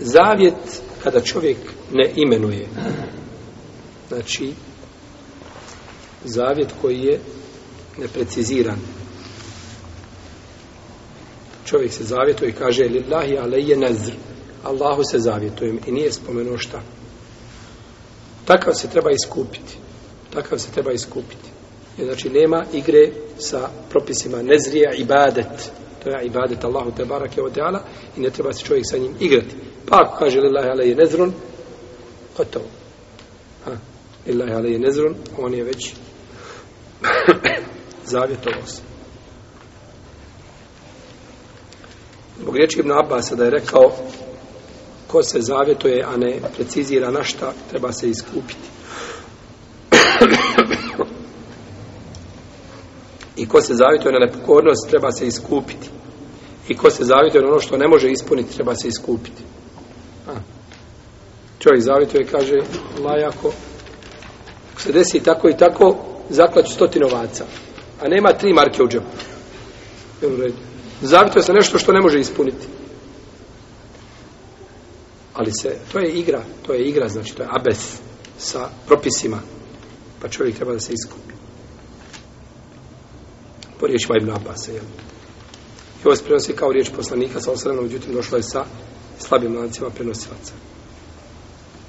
Zavjet kada čovjek ne imenuje. Znači, zavjet koji je nepreciziran. Čovjek se zavjetuje i kaže Lillahi alaije nazr. Allahu se zavjetujem i nije spomenuo šta. Takav se treba iskupiti. Takav se treba iskupiti. Je, znači, nema igre sa propisima nezrija ibadet. badet to je ibadet Allahu te barake od teala i ne treba se čovjek sa njim igrati. Pa ako kaže lillahi ala je nezrun, gotovo. Ha, lillahi ala je nezrun, on je već zavjetovao se. Zbog riječi Ibn Abbas da je rekao ko se zavjetuje, a ne precizira na šta, treba se iskupiti. I ko se zavituje na nepokornost, treba se iskupiti. I ko se zavituje na ono što ne može ispuniti, treba se iskupiti. A. Čovjek zavituje, kaže, lajako, ako se desi tako i tako, zaklaću stotinu ovaca. A nema tri marke u džepu. Zavituje se nešto što ne može ispuniti. Ali se, to je igra, to je igra, znači to je abes sa propisima. Pa čovjek treba da se iskupi po riječima Ibn Abbas. Jel? I ovo se prenosi kao riječ poslanika, sa osrednog, međutim, došlo je sa slabim lancima prenosilaca.